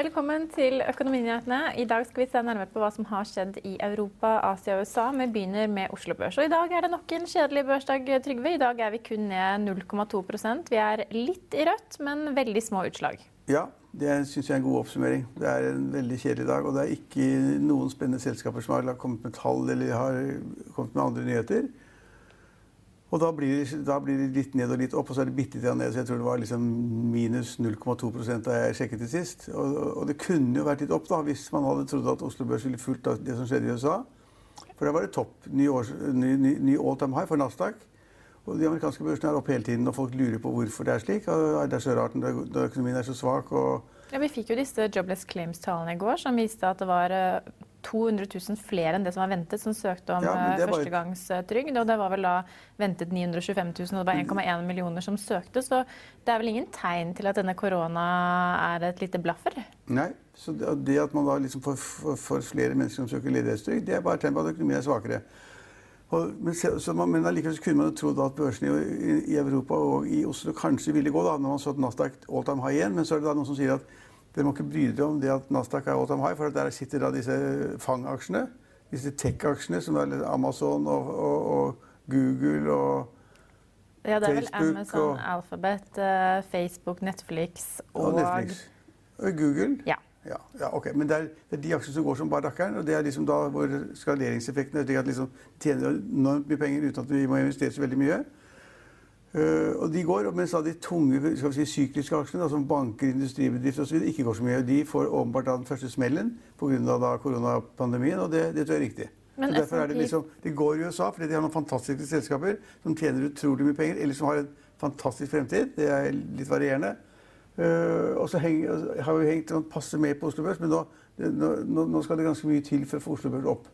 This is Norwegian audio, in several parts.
Velkommen til Økonominyhetene. I dag skal vi se nærmere på hva som har skjedd i Europa, Asia og USA. Vi begynner med Oslo Børs. Og I dag er det nok en kjedelig børsdag, Trygve. I dag er vi kun ned 0,2% Vi er litt i rødt, men veldig små utslag. Ja, det syns jeg er en god oppsummering. Det er en veldig kjedelig dag. Og det er ikke noen spennende selskaper som har kommet med tall eller har kommet med andre nyheter. Og da blir, da blir, det litt ned og litt opp, og så er det bitte litt ned. Så jeg tror det var liksom minus 0,2 da jeg sjekket det sist. Og, og, det kunne jo vært litt opp da, hvis man hadde trodd at Oslo Børs ville fulgt det som skjedde i USA. For da var det topp. Ny, års, ny, ny, ny all time high for Nasdaq. Og de amerikanske børsene er oppe hele tiden, og folk lurer på hvorfor det er slik. Og det er så rart når økonomien er så svak. og ja, Vi fikk jo disse Jobless Claims-tallene i går, som viste at det var 200 eh, 000 flere enn det som var ventet, som søkte om ja, eh, førstegangstrygd. Og det var vel da ventet 925 000, og det var 1,1 millioner som søkte. Så det er vel ingen tegn til at denne korona er et lite blaffer? Nei. Så det at man da liksom får, får, flere mennesker som søker ledighetstrygd, det er bare tegn på at økonomien er svakere. Og, men, så, men allikevel kunne man jo trodd at børsene i, i, Europa og i Oslo kanskje ville gå, da, når man så at Nasdaq all time high igjen. Men så er det da noen som sier at dere må ikke bry dere om det at Nasdaq er all time high, for der sitter da disse FANG-aksjene. disse tech-aksjene, som er Amazon og, og, og Google og ja, det er vel Amazon, og, Alphabet, uh, Facebook, Netflix og, og Netflix. Og Google. Ja. Ja, ja, ok. Men det er, det er, de aksjene som går som bare rakkeren. Og det er liksom da hvor skaleringseffekten er slik at liksom tjener enormt mye penger uten at vi må investere så veldig mye. Uh, og de går, Mens de tunge si, sykliske aksjene, da, som banker, industribedrifter osv., ikke går så mye. De får åpenbart den første smellen pga. koronapandemien, og det, det tror jeg er riktig. Men derfor er det liksom, De går i USA fordi de har noen fantastiske selskaper som tjener utrolig mye penger, eller som har en fantastisk fremtid. Det er litt varierende. Uh, og så henger, har vi hengt passe med på Oslo Børs, men nå, nå, nå, skal det ganske mye til for å få Oslo Børs opp.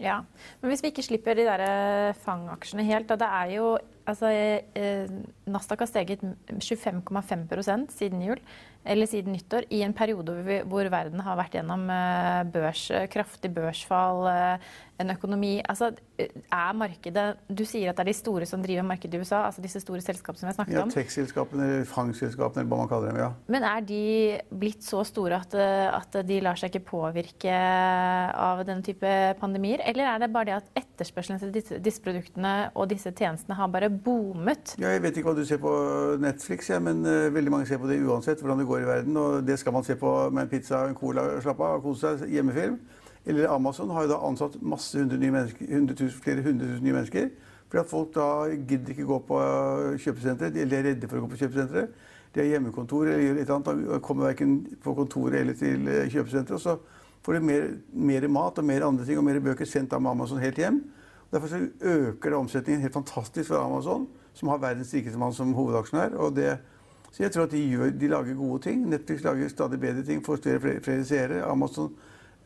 Ja, Men hvis vi ikke slipper de der eh, fangaksjene helt, da det er jo altså, eh, Nasdaq har steget 25,5% siden jul eller siden nyttår, i en periode hvor verden har vært gjennom eh, børs, kraftig børsfall, eh, en økonomi altså, Er markedet Du sier at det er de store som driver markedet i USA, altså disse store selskapene som vi har snakket ja, om? Tech-selskapene eller fangselskapene, eller hva man kaller dem. ja. Men er de blitt så store at, at de lar seg ikke påvirke av denne type pandemier? Eller er det bare det at etterspørselen til disse, disse produktene og disse tjenestene har bare boomet? Ja, jeg vet ikke hva du ser på Netflix, ja, men uh, veldig mange ser på det uansett hvordan det går i verden. Og det skal man se på med en pizza en cola slappe av kose seg. Hjemmefilm. Eller Amazon har jo da ansatt masse hundre nye mennesker, 100 000, flere hundre tusen nye mennesker. Fordi at folk da gidder ikke gå på kjøpesenteret, eller er redde for å gå på kjøpesenteret. De har hjemmekontor eller gjør et eller annet, kommer verken på kontoret eller til eh, kjøpesenteret. Så får de mer, mer, mat og mer andre ting og mer bøker sendt av Amazon helt hjem. Derfor så øker det omsetningen helt fantastisk for Amazon, som har verdens rikeste mann som hovedaksjonær. og det så jeg tror at de, gjør, de, lager gode ting. Netflix lager stadig bedre ting, får flere, flere, flere seere. Amazon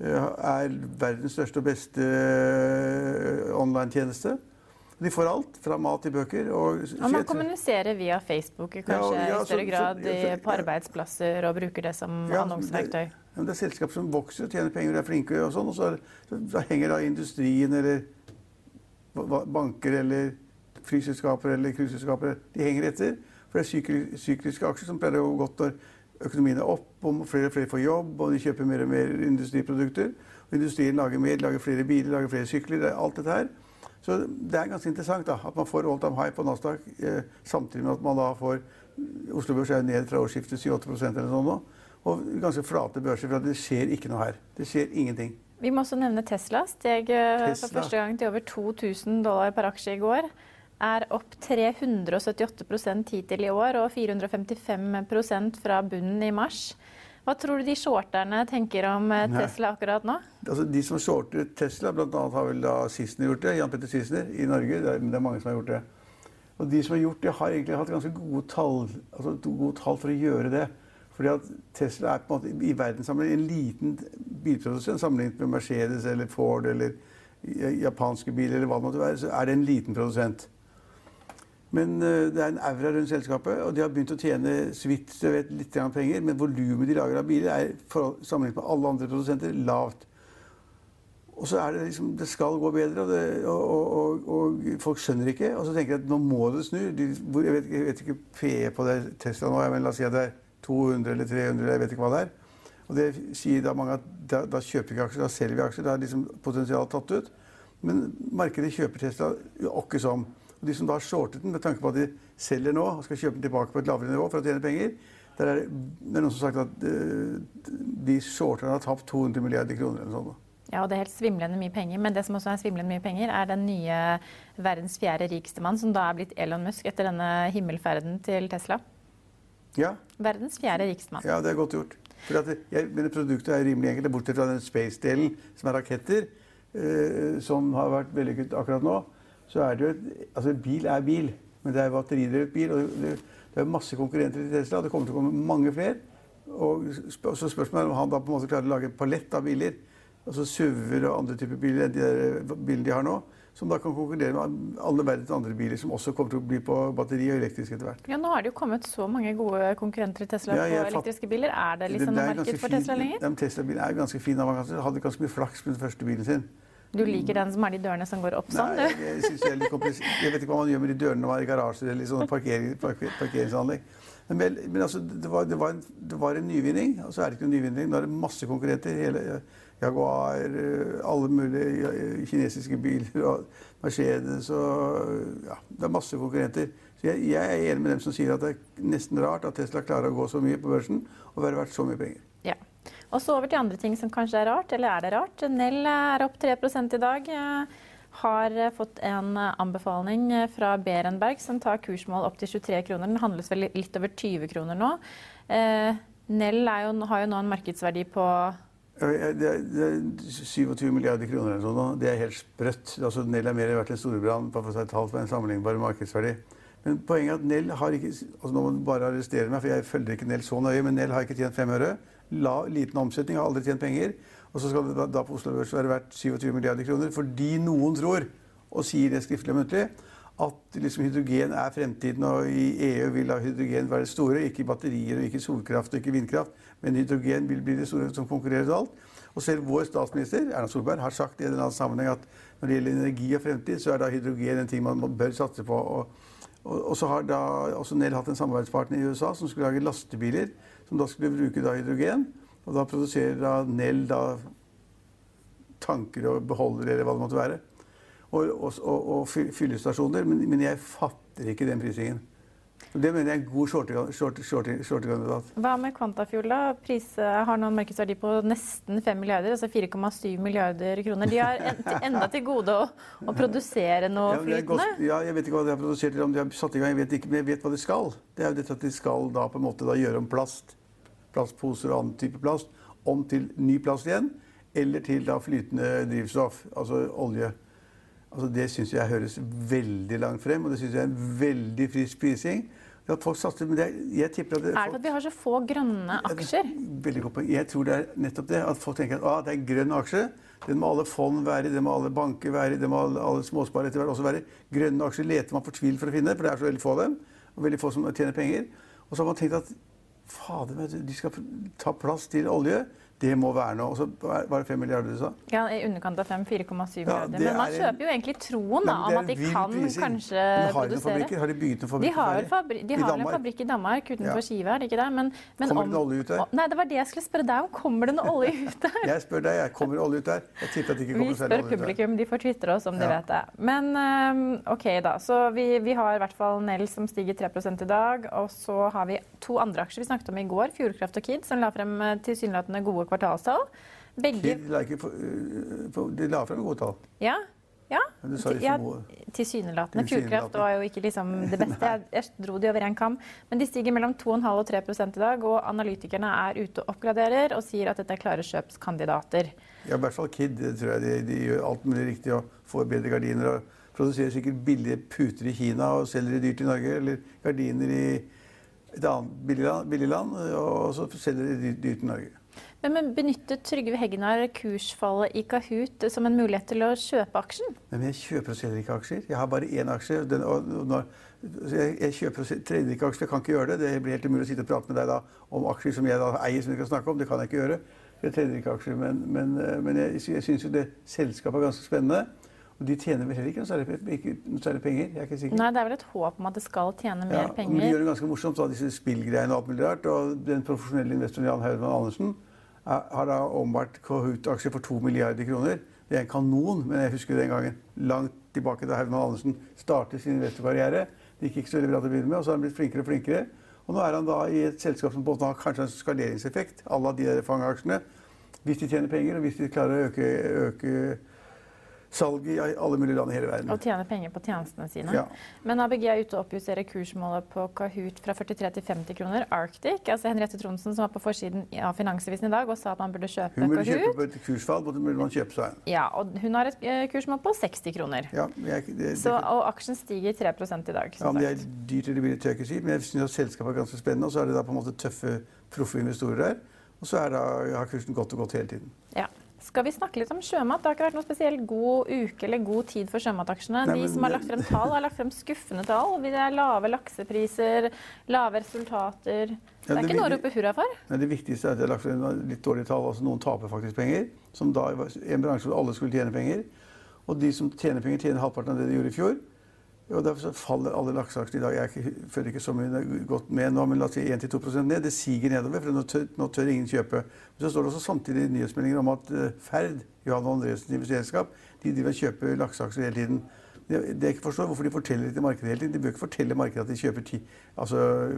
uh, er verdens største og beste uh, online-tjeneste. De får alt, fra mat til bøker. Og, og man kommuniserer via Facebook kanskje ja, ja, i større grad så, så, på arbeidsplasser og bruker det som ja, annonseverktøy? Det, det, er selskap som vokser og tjener penger og er flinke, og sånn, og så, så, så henger da industrien eller banker eller flyselskaper eller cruiseselskaper henger etter. For det er sykliske aksjer som pleier å gå godt når økonomien er opp, og flere og flere får jobb, og de kjøper mer og mer industriprodukter. Og industrien lager mer, lager flere biler, lager flere sykler. alt dette her. Så det er ganske interessant da, at man får all time high på Nasdaq eh, samtidig med at man da får Oslo Børs er ned fra årsskiftet 7-8% eller sånn nå. Og ganske flate børser, for det skjer ikke noe her. Det skjer ingenting. Vi må også nevne Tesla. Steg eh, Tesla. for første gang til over 2000 dollar per aksje i går er opp 378% hittil i år og 455% fra bunnen i mars. Hva tror du de shorterne tenker om eh, Tesla akkurat nå? Altså, de som shorter Tesla, bl.a. har vel da Sissener gjort det. Jan Petter Sissener i Norge. Det er, det er, mange som har gjort det. Og de som har gjort det, har egentlig hatt ganske gode tall, altså, gode tall for å gjøre det. Fordi at Tesla er på en måte i verdenssammenheng en liten bilprodusent sammenlignet med Mercedes eller Ford eller japanske biler eller hva det måtte være, så er det en liten produsent. Men uh, det er en aura rundt selskapet, og de har begynt å tjene så vidt jeg vet, litt penger. Men volumet de lager av biler, er sammenlignet med alle andre produsenter lavt. Og så er det liksom Det skal gå bedre, og, det, og, og, og, folk skjønner ikke. Og så tenker jeg at nå må det snu. De, jeg, vet, jeg, vet, ikke PE på det Tesla nå, men la oss si at det er 200 eller 300, jeg vet ikke hva det er. Og det sier da mange at da, da kjøper vi ikke aksjer, da selger vi aksjer. Da er liksom potensialet tatt ut. Men markedet kjøper Tesla åkke som. Og de som da har shortet den med tanke på at de selger nå og skal kjøpe den tilbake på et lavere nivå for å tjene penger, der er det noen som har sagt at uh, de shorterne har tapt 200 milliarder kroner eller noe sånt. Ja, og det er helt svimlende mye penger. Men det som også er svimlende mye penger, er den nye verdens fjerde rikeste mann, som da er blitt Elon Musk etter denne himmelferden til Tesla. Ja. Verdens fjerde riksmann. Ja, det er godt gjort. For at jeg, men Produktet er rimelig enkelt, bortsett fra den space-delen, som er raketter, eh, som har vært vellykket akkurat nå. Så er det jo et, altså Bil er bil, men det er batteridrevet bil. og det, det er masse konkurrenter til Tesla. Det kommer til å komme mange flere. Og så spørsmålet er om han da på en måte klarer å lage en palett av biler altså SUV-er og andre typer biler enn de der bilene de har nå. Som da kan konkurrere med alle verdens andre biler, som også kommer til å bli på batteri og elektrisk etter hvert. Ja, Nå har det jo kommet så mange gode konkurrenter til Tesla ja, på elektriske biler. Er det liksom noe marked for Tesla lenger? Ja, Tesla-bilen er ganske fin. Han hadde ganske mye flaks med den første bilen sin. Du liker den som har de dørene som går opp sånn, du? Nei, jeg, jeg, jeg, jeg, vet ikke hva man gjør med de dørene når man er i garasjer eller i sånne parkering, parker, parkeringsanlegg. Men, men altså, det, var, det, var en, det, var, en, nyvinning, og så er det ikke noen nyvinning. Nå er det masse konkurrenter. hele Jaguar, eh, alle mulige eh, kinesiske biler og Mercedes og ja, Det er masse konkurrenter. Så jeg, jeg, er enig med dem som sier at det er nesten rart at Tesla klarer å gå så mye på børsen og være verdt så mye penger. Ja. Og så over til andre ting som kanskje er rart, eller er det rart? Nell er opp 3% i dag. Har fått en anbefaling fra Berenberg som tar kursmål opp til 23 kroner. Den handles vel litt over 20 kroner nå. Eh, Nell jo, har jo nå en markedsverdi på det er, det er 27 milliarder kroner eller sånn. Det er helt sprøtt. Altså, Nell er mer verdt enn Storebrand for å ta et tall på en sammenlignbar markedsverdi. Men poenget er at Nell har ikke altså Nå må du bare arrestere meg, for jeg følger ikke Nell så nøye, men Nell har ikke tjent fem øre. La, liten omsetning, har aldri tjent penger. Og så skal det da på Oslo Børs være verdt 27 milliarder kroner fordi noen tror, og sier det skriftlig og muntlig, at liksom hydrogen er fremtiden, og i EU vil da hydrogen være det store. Ikke batterier, og ikke solkraft og ikke vindkraft, men hydrogen vil bli det store som konkurrerer til alt. Og selv vår statsminister Erna Solberg har sagt i en eller annen sammenheng at når det gjelder energi og fremtid, så er da hydrogen en ting man bør satse på. Og, og, og så har da også Nell hatt en samarbeidspartner i USA som skulle lage lastebiler som da skulle bruke da hydrogen. Og da produserer da Nell da tanker og beholdere eller hva det måtte være og, og, og fyllestasjoner, men, men, jeg fatter ikke den prisingen. Det mener jeg er en god shortekandidat. Hva med Quantafuel? da? Pris har nå en markedsverdi på nesten 5 milliarder, altså 4,7 milliarder kroner. De har en, enda til gode å, å produsere noe ja, flytende? Ja, jeg vet ikke hva de har produsert, eller om de har satt i gang. Jeg vet ikke, men jeg vet hva de skal. Det er jo dette at de skal da på en måte da gjøre om plast, plastposer og annen type plast, om til ny plast igjen. Eller til da flytende drivstoff, altså olje. Altså det syns jeg høres veldig langt frem, og det syns jeg er en veldig frisk prising. Ja, folk satser, men det, jeg tipper at det, Er det at vi har så få grønne aksjer? Veldig godt poeng. Jeg tror det er nettopp det. At folk tenker at ah, det er en grønn aksje. Den må alle fond være i, den må alle banker være i, den må alle, alle småsparere etter hvert også være Grønne aksjer leter man fortvilt for å finne, for det er så veldig få av dem. Og veldig få som tjener penger. Og så har man tenkt at fader, de skal ta plass til olje. Det må være noe. Og så var det 5 milliarder du sa? Ja, i underkant av 5. 4,7 milliarder. Ja, men man kjøper jo egentlig troen da, om at de kan prising. kanskje men har produsere. Har de bygd en fabrikk? De har, fabri de har en fabrikk i Danmark utenfor ja. Skive, er ikke det? Men, men kommer det noe olje ut der? Nei, det var det jeg skulle spørre deg om. Kommer det noe olje ut der? jeg spør deg, jeg. Kommer olje ut der? Jeg tipper at det ikke kommer Vi spør publikum, de får tvitre oss om de vet det. Men um, OK, da. Så vi, vi har i hvert fall Nell som stiger 3 i dag. Og så har vi to andre aksjer vi snakket om i går, Fjordkraft og Kid, som la frem eh, tilsynelatende gode kvartalstall. Begge De la, ikke, øh, de la frem gode tall. Ja. ja. ja Tilsynelatende. Fjordkraft var jo ikke liksom det beste. Jeg, jeg dro de over én kam. Men de stiger mellom 2,5 og 3 i dag, og analytikerne er ute og oppgraderer og sier at dette er klare kjøpskandidater. Ja, i hvert fall Kid. Det tror jeg de, de, gjør alt mulig riktig og får bedre gardiner. og Produserer sikkert billige puter i Kina og selger de dyrt i Norge. Eller gardiner i et annet billig land, billig land og så selger de dyrt i Norge. Men benyttet Trygve Hegnar kursfallet i Kahoot som en mulighet til å kjøpe aksjen? Men jeg kjøper og selger ikke aksjer. Jeg har bare én aksje. Den, og når, jeg, jeg, kjøper og trener ikke aksjer. Jeg kan ikke gjøre det. Det blir helt umulig å sitte og prate med deg da, om aksjer som jeg da eier, som vi kan snakke om. Det kan jeg ikke gjøre. Jeg trener ikke aksjer. Men, men, men jeg, jeg syns jo det selskapet er ganske spennende. Og de tjener vel heller ikke noe særlig, penger? jeg er ikke sikker. Nei, Det er vel et håp om at det skal tjene mer ja, penger. Men de gjør det ganske morsomt, da, disse spillgreiene og alt mulig rart. Og den profesjonelle investoren Jan Haugmann Andersen har da omvært Kahoot-aksjer for 2 milliarder kroner. Det er en kanon, men jeg husker den gangen langt tilbake da Herman Andersen startet sin investorkarriere. Det gikk ikke så veldig bra til å begynne med, og så har han blitt flinkere og flinkere. Og nå er han da i et selskap som både har kanskje en skaleringseffekt à la de der fangeaksjene. Hvis de tjener penger, og hvis de klarer å øke, øke salg i alle mulige land i hele verden. Og tjene penger på tjenestene sine. Ja. Men ABG er ute og oppjusterer kursmålet på Kahoot fra 43 til 50 kroner. Arctic, altså Henriette Tronsen som var på forsiden av Finansavisen i dag og sa at man burde kjøpe Kahoot. Hun burde Kahoot. kjøpe på et kursfall, burde man kjøpe seg en. Ja, og hun har et eh, kursmål på 60 kroner. Ja, jeg, det, det, Så, og aksjen stiger 3 i dag. ja, men det er dyrt eller billig, tør jeg ikke si, men jeg syns selskapet er ganske spennende. Og så er det da på en måte tøffe, proffe investorer der. Og så er da, har kursen gått og gått hele tiden. Ja. Skal vi snakke litt om sjømat? Det har ikke vært noen spesielt god uke eller god tid for sjømataksjene. Nei, De som har lagt frem tall, har lagt frem skuffende tall. Det er lave laksepriser, lave resultater. Det Ja, er det ikke noe å rope hurra for. Nei, det viktigste er at de har lagt frem litt dårlige tall. altså Noen taper faktisk penger. Som da i en bransje hvor alle skulle tjene penger. Og de som tjener penger, tjener halvparten av det de gjorde i fjor. Og Derfor faller alle lakseaksjer i dag. Jeg føler ikke- så mye godt med nå, men la oss si 1-2% ned. Det siger nedover, for nå tør, nå tør ingen kjøpe. Men så står det også samtidig nyhetsmeldinger om at eh, Ferd, Johan Andresens investeringsselskap, de driver og kjøper lakseaksjer hele tiden. Det, det jeg ikke forstår hvorfor de forteller det til markedet hele tiden. De bør ikke fortelle markedet at de kjøper ti, altså,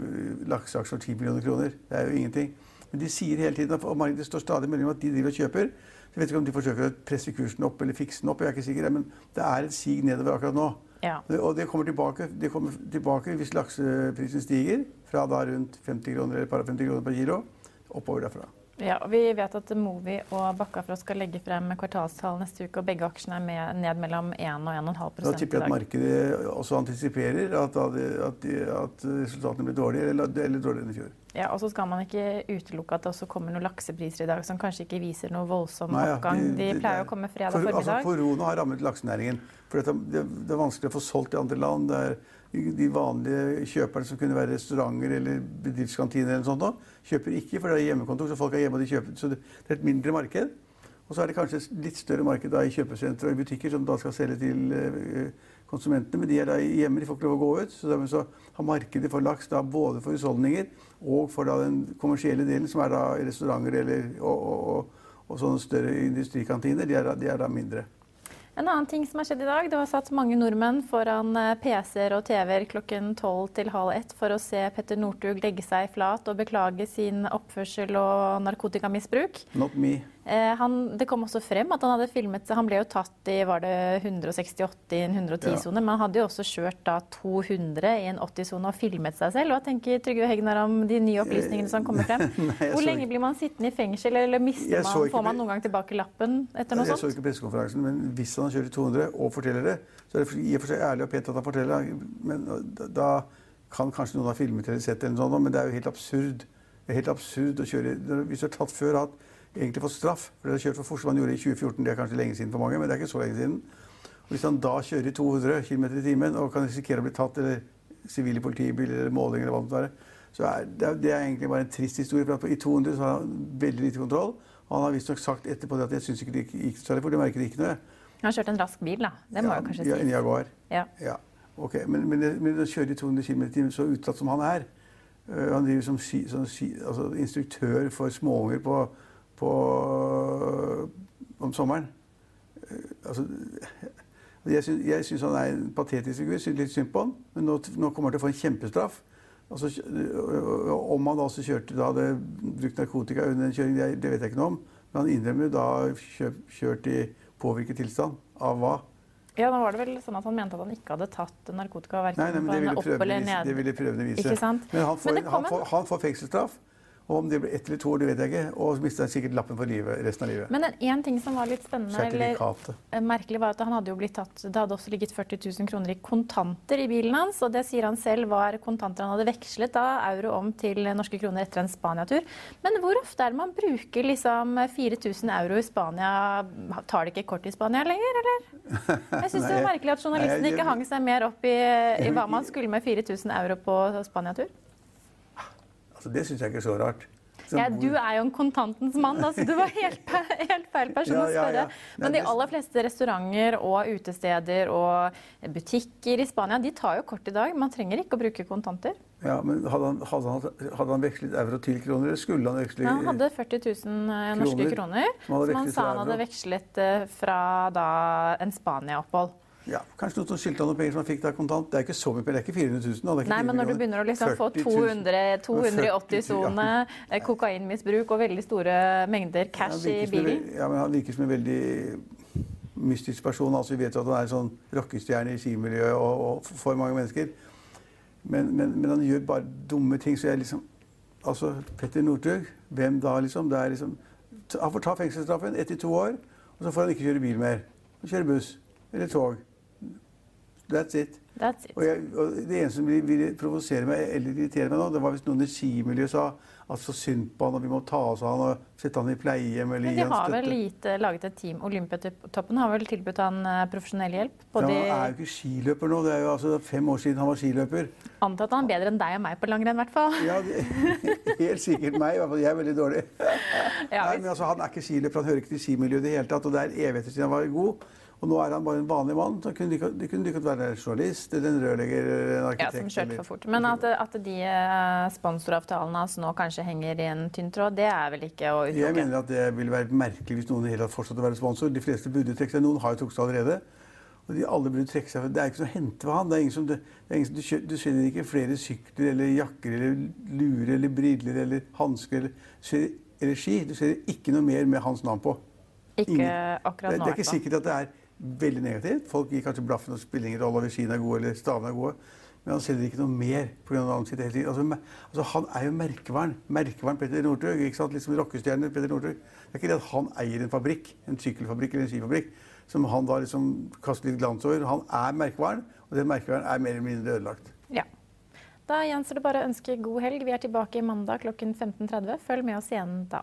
lakseaksjer for 10 millioner kroner. Det er jo ingenting. Men de sier hele tiden, og markedet står stadig melding om at de driver og kjøper. Så jeg vet ikke om de forsøker å presse kursen opp eller fikse den opp, jeg er ikke sikker, men det er et sig nedover akkurat nå. Ja. Og det kommer tilbake, det kommer tilbake hvis lakseprisen stiger fra da rundt 50 kroner eller par 50 kroner per kilo, oppover derfra. Ja, Vi vet at Movi og Bakkafrost skal legge frem kvartalstall neste uke, og begge aksjene er med, ned mellom 1 og 1,5 Da i tipper jeg at markedet også antisiperer at, da at, at resultatene blir dårligere eller, eller dårligere enn i fjor. Ja, og så skal man ikke utelukke at det også kommer noen laksepriser i dag som kanskje ikke viser noe voldsom Nei, ja, oppgang. de- pleier å komme fredag For, altså, formiddag. korona har rammet laksenæringen. For det, det er vanskelig å få solgt i andre land. Det er de vanlige kjøperne som kunne være restauranter eller bedriftskantiner, eller sånt, kjøper ikke, for det er hjemmekontor. Så folk er hjemme og de kjøper. Så det, er et mindre marked. Og så er det kanskje et litt større marked da, i kjøpesentre og i butikker som da skal selge til eh, konsumentene. Men de er da hjemme, de får ikke lov å gå ut. Så dermed så har markedet for laks da både for husholdninger og for da den kommersielle delen, som er da restauranter eller, og, og, og, og sånne større industrikantiner, de er, de er da mindre. En annen ting som har skjedd i dag, det var satt mange nordmenn foran eh, PC-er og TV-er klokken tolv til halv ett for å se Petter Northug legge seg flat og beklage sin oppførsel og narkotikamisbruk. Not me. Eh, han, det kom også frem at han hadde filmet. Han ble jo tatt i var det 168 i en 110-sone, men han hadde jo også kjørt da 200 i en 80-sone og filmet seg selv. Hva tenker Trygve Hegnar om de nye opplysningene som kommer frem? Nei, Hvor lenge ikke- blir man sittende i fengsel, eller mister man, får man noen gang tilbake lappen etter noe Jeg så ikke pressekonferansen, men hvis han har kjørt i 200 og forteller det, så er det i og for seg ærlig og pent at han forteller det. Men da, da kan kanskje noen ha filmet eller sett det, eller sånt, men det er jo helt absurd. Det er helt absurd å kjøre Hvis du er tatt før hatt egentlig fått straff for det har kjørt for fort som han gjorde i 2014, det er kanskje lenge siden for mange, men det er ikke så lenge siden. Og hvis han da kjører i 200 km i timen og kan risikere å bli tatt eller sivile politibiler eller måling eller hva det måtte være, så er det, det er egentlig bare en trist historie. For I 200 så har han veldig lite kontroll. Og han har visstnok sagt etterpå det at jeg syns ikke det gikk så særlig fort. Jeg merket ikke noe. Han har kjørt en rask bil, da. Det må ja, jo kanskje ja, En. Jaguar. Ja. Ja, ok. Men, men, men å kjøre i 200 km i timen så utsatt som han er uh, Han driver som ski, sånn, altså, instruktør for småunger på, på, om sommeren. Øh, altså, jeg syns, han er en patetisk figur. Syns litt synd på han. Men nå, nå kommer han til å få en kjempestraff. Altså, øh, om han også kjørte da hadde brukt narkotika under en kjøring, det, det vet jeg ikke noe om. Men han innrømmer da kjørt, kjørt i påvirket tilstand. Av hva? Ja, da var det vel sånn at han mente at han ikke hadde tatt narkotika verken Nei, nei, men det ville opp eller prøvene vise. ned. Det ville prøvene vise. Men han får, Men han, får, han får fengselsstraff. Og om det blir ett eller to år, det vet jeg ikke. Og så mister han sikkert lappen for livet resten av livet. Men en, en ting som var litt spennende, eller eh, merkelig, var at han hadde jo blitt tatt Det hadde også ligget 40 000 kroner i kontanter i bilen hans, og det sier han selv var kontanter han hadde vekslet da euro om til norske kroner etter en Spania-tur. Men hvor ofte er det man bruker liksom 4000 euro i Spania? Tar det ikke kort i Spania lenger, eller? Jeg syns det var merkelig at journalisten ikke hang seg mer opp i, i hva man skulle med 4000 euro på Spania-tur. Altså, det syns jeg ikke er så rart. Så Ja, du er jo en kontantens mann, da, så du var helt, helt feil person Ja, å spørre. ja. Men de aller fleste restauranter og utesteder og butikker i Spania de tar jo kort i dag. Man trenger ikke å bruke kontanter. Ja, men hadde han, hadde, han, hadde han vekslet euro til kroner, eller skulle han veksle han hadde 40 000 eh, norske Kroner, kroner, som han sa han hadde vekslet eh, fra da en Spania-opphold. Ja, Kanskje noen som skyldte han noen penger som han fikk da kontant. Det er ikke så mye penger, det er ikke 400 000. da, det ikke Nei, 4 men når du begynner å liksom få 200, 280-sone, ja. kokainmisbruk og veldig store mengder cash ja, i bilen. Ja, men Han virker som en veldig mystisk person. altså Vi vet jo at han er en sånn rockestjerne i skimiljøet og, og for mange mennesker. Men, men, men han gjør bare dumme ting. Så jeg liksom Altså, Petter Northug, hvem da, liksom? Det er liksom Han får ta fengselsstraffen ett til to år, og så får han ikke kjøre bil mer. Han kjører buss eller tog. That's it. That's it. Og, jeg, og Det eneste som ville, provosere meg eller irritere meg nå, det var hvis noen i skimiljøet sa at så synd på han, og vi må ta oss av han og sette han i pleiehjem eller gi han støtte. Men de har vel lite, laget et team. Olympiatoppen har vel tilbudt han eh, profesjonell hjelp? Ja, han er jo ikke skiløper nå. Det er jo altså fem år siden han var skiløper. antatt han er bedre enn deg og meg på langrenn, i hvert fall. Ja, det, Helt sikkert meg. i hvert fall Jeg er veldig dårlig. Ja, Nei, men altså, Han er ikke skiløper, han hører ikke til skimiljøet i det hele tatt. Og det er evigheter siden han var god. Og nå er han bare en vanlig mann. Så kunne de, de kunne like godt være en journalist eller en rørlegger eller en Ja, som kjørte for fort. Men at, at de eh, sponsoravtalene hans nå kanskje henger i en tynn tråd, det er vel ikke å Jeg mener at det ville være merkelig hvis noen i det hele tatt fortsatte å være sponsor. De fleste burde trekke seg. Noen har jo trukket seg allerede. Og de alle burde trekke seg. Det er ikke noe å hente ved han. Det er ingen som, det, det ingen som, du, kjø- du selger ikke flere sykler eller jakker eller lurer eller briller eller hansker eller, eller ski. Du selger ikke noe mer med hans navn på. Ikke Ingen. akkurat nå, det er ikke sikkert at det er veldig negativt. Folk gir kanskje blaffen og spiller ingen rolle om skiene er gode eller stavene er gode. Men han selger ikke noe mer pga. navnet. Altså, altså, han er jo merkevaren. Merkevaren Petter Northug. sant? Liksom rockestjerne Petter Northug. Det er ikke det at han eier en fabrikk, en sykkelfabrikk eller en skifabrikk, som han da liksom kaster litt glans over. Han er merkevaren, og den merkevaren er mer eller mindre ødelagt. Ja. Da gjenstår det bare å ønske god helg. Vi er tilbake mandag klokken 15.30. Følg med oss igjen da.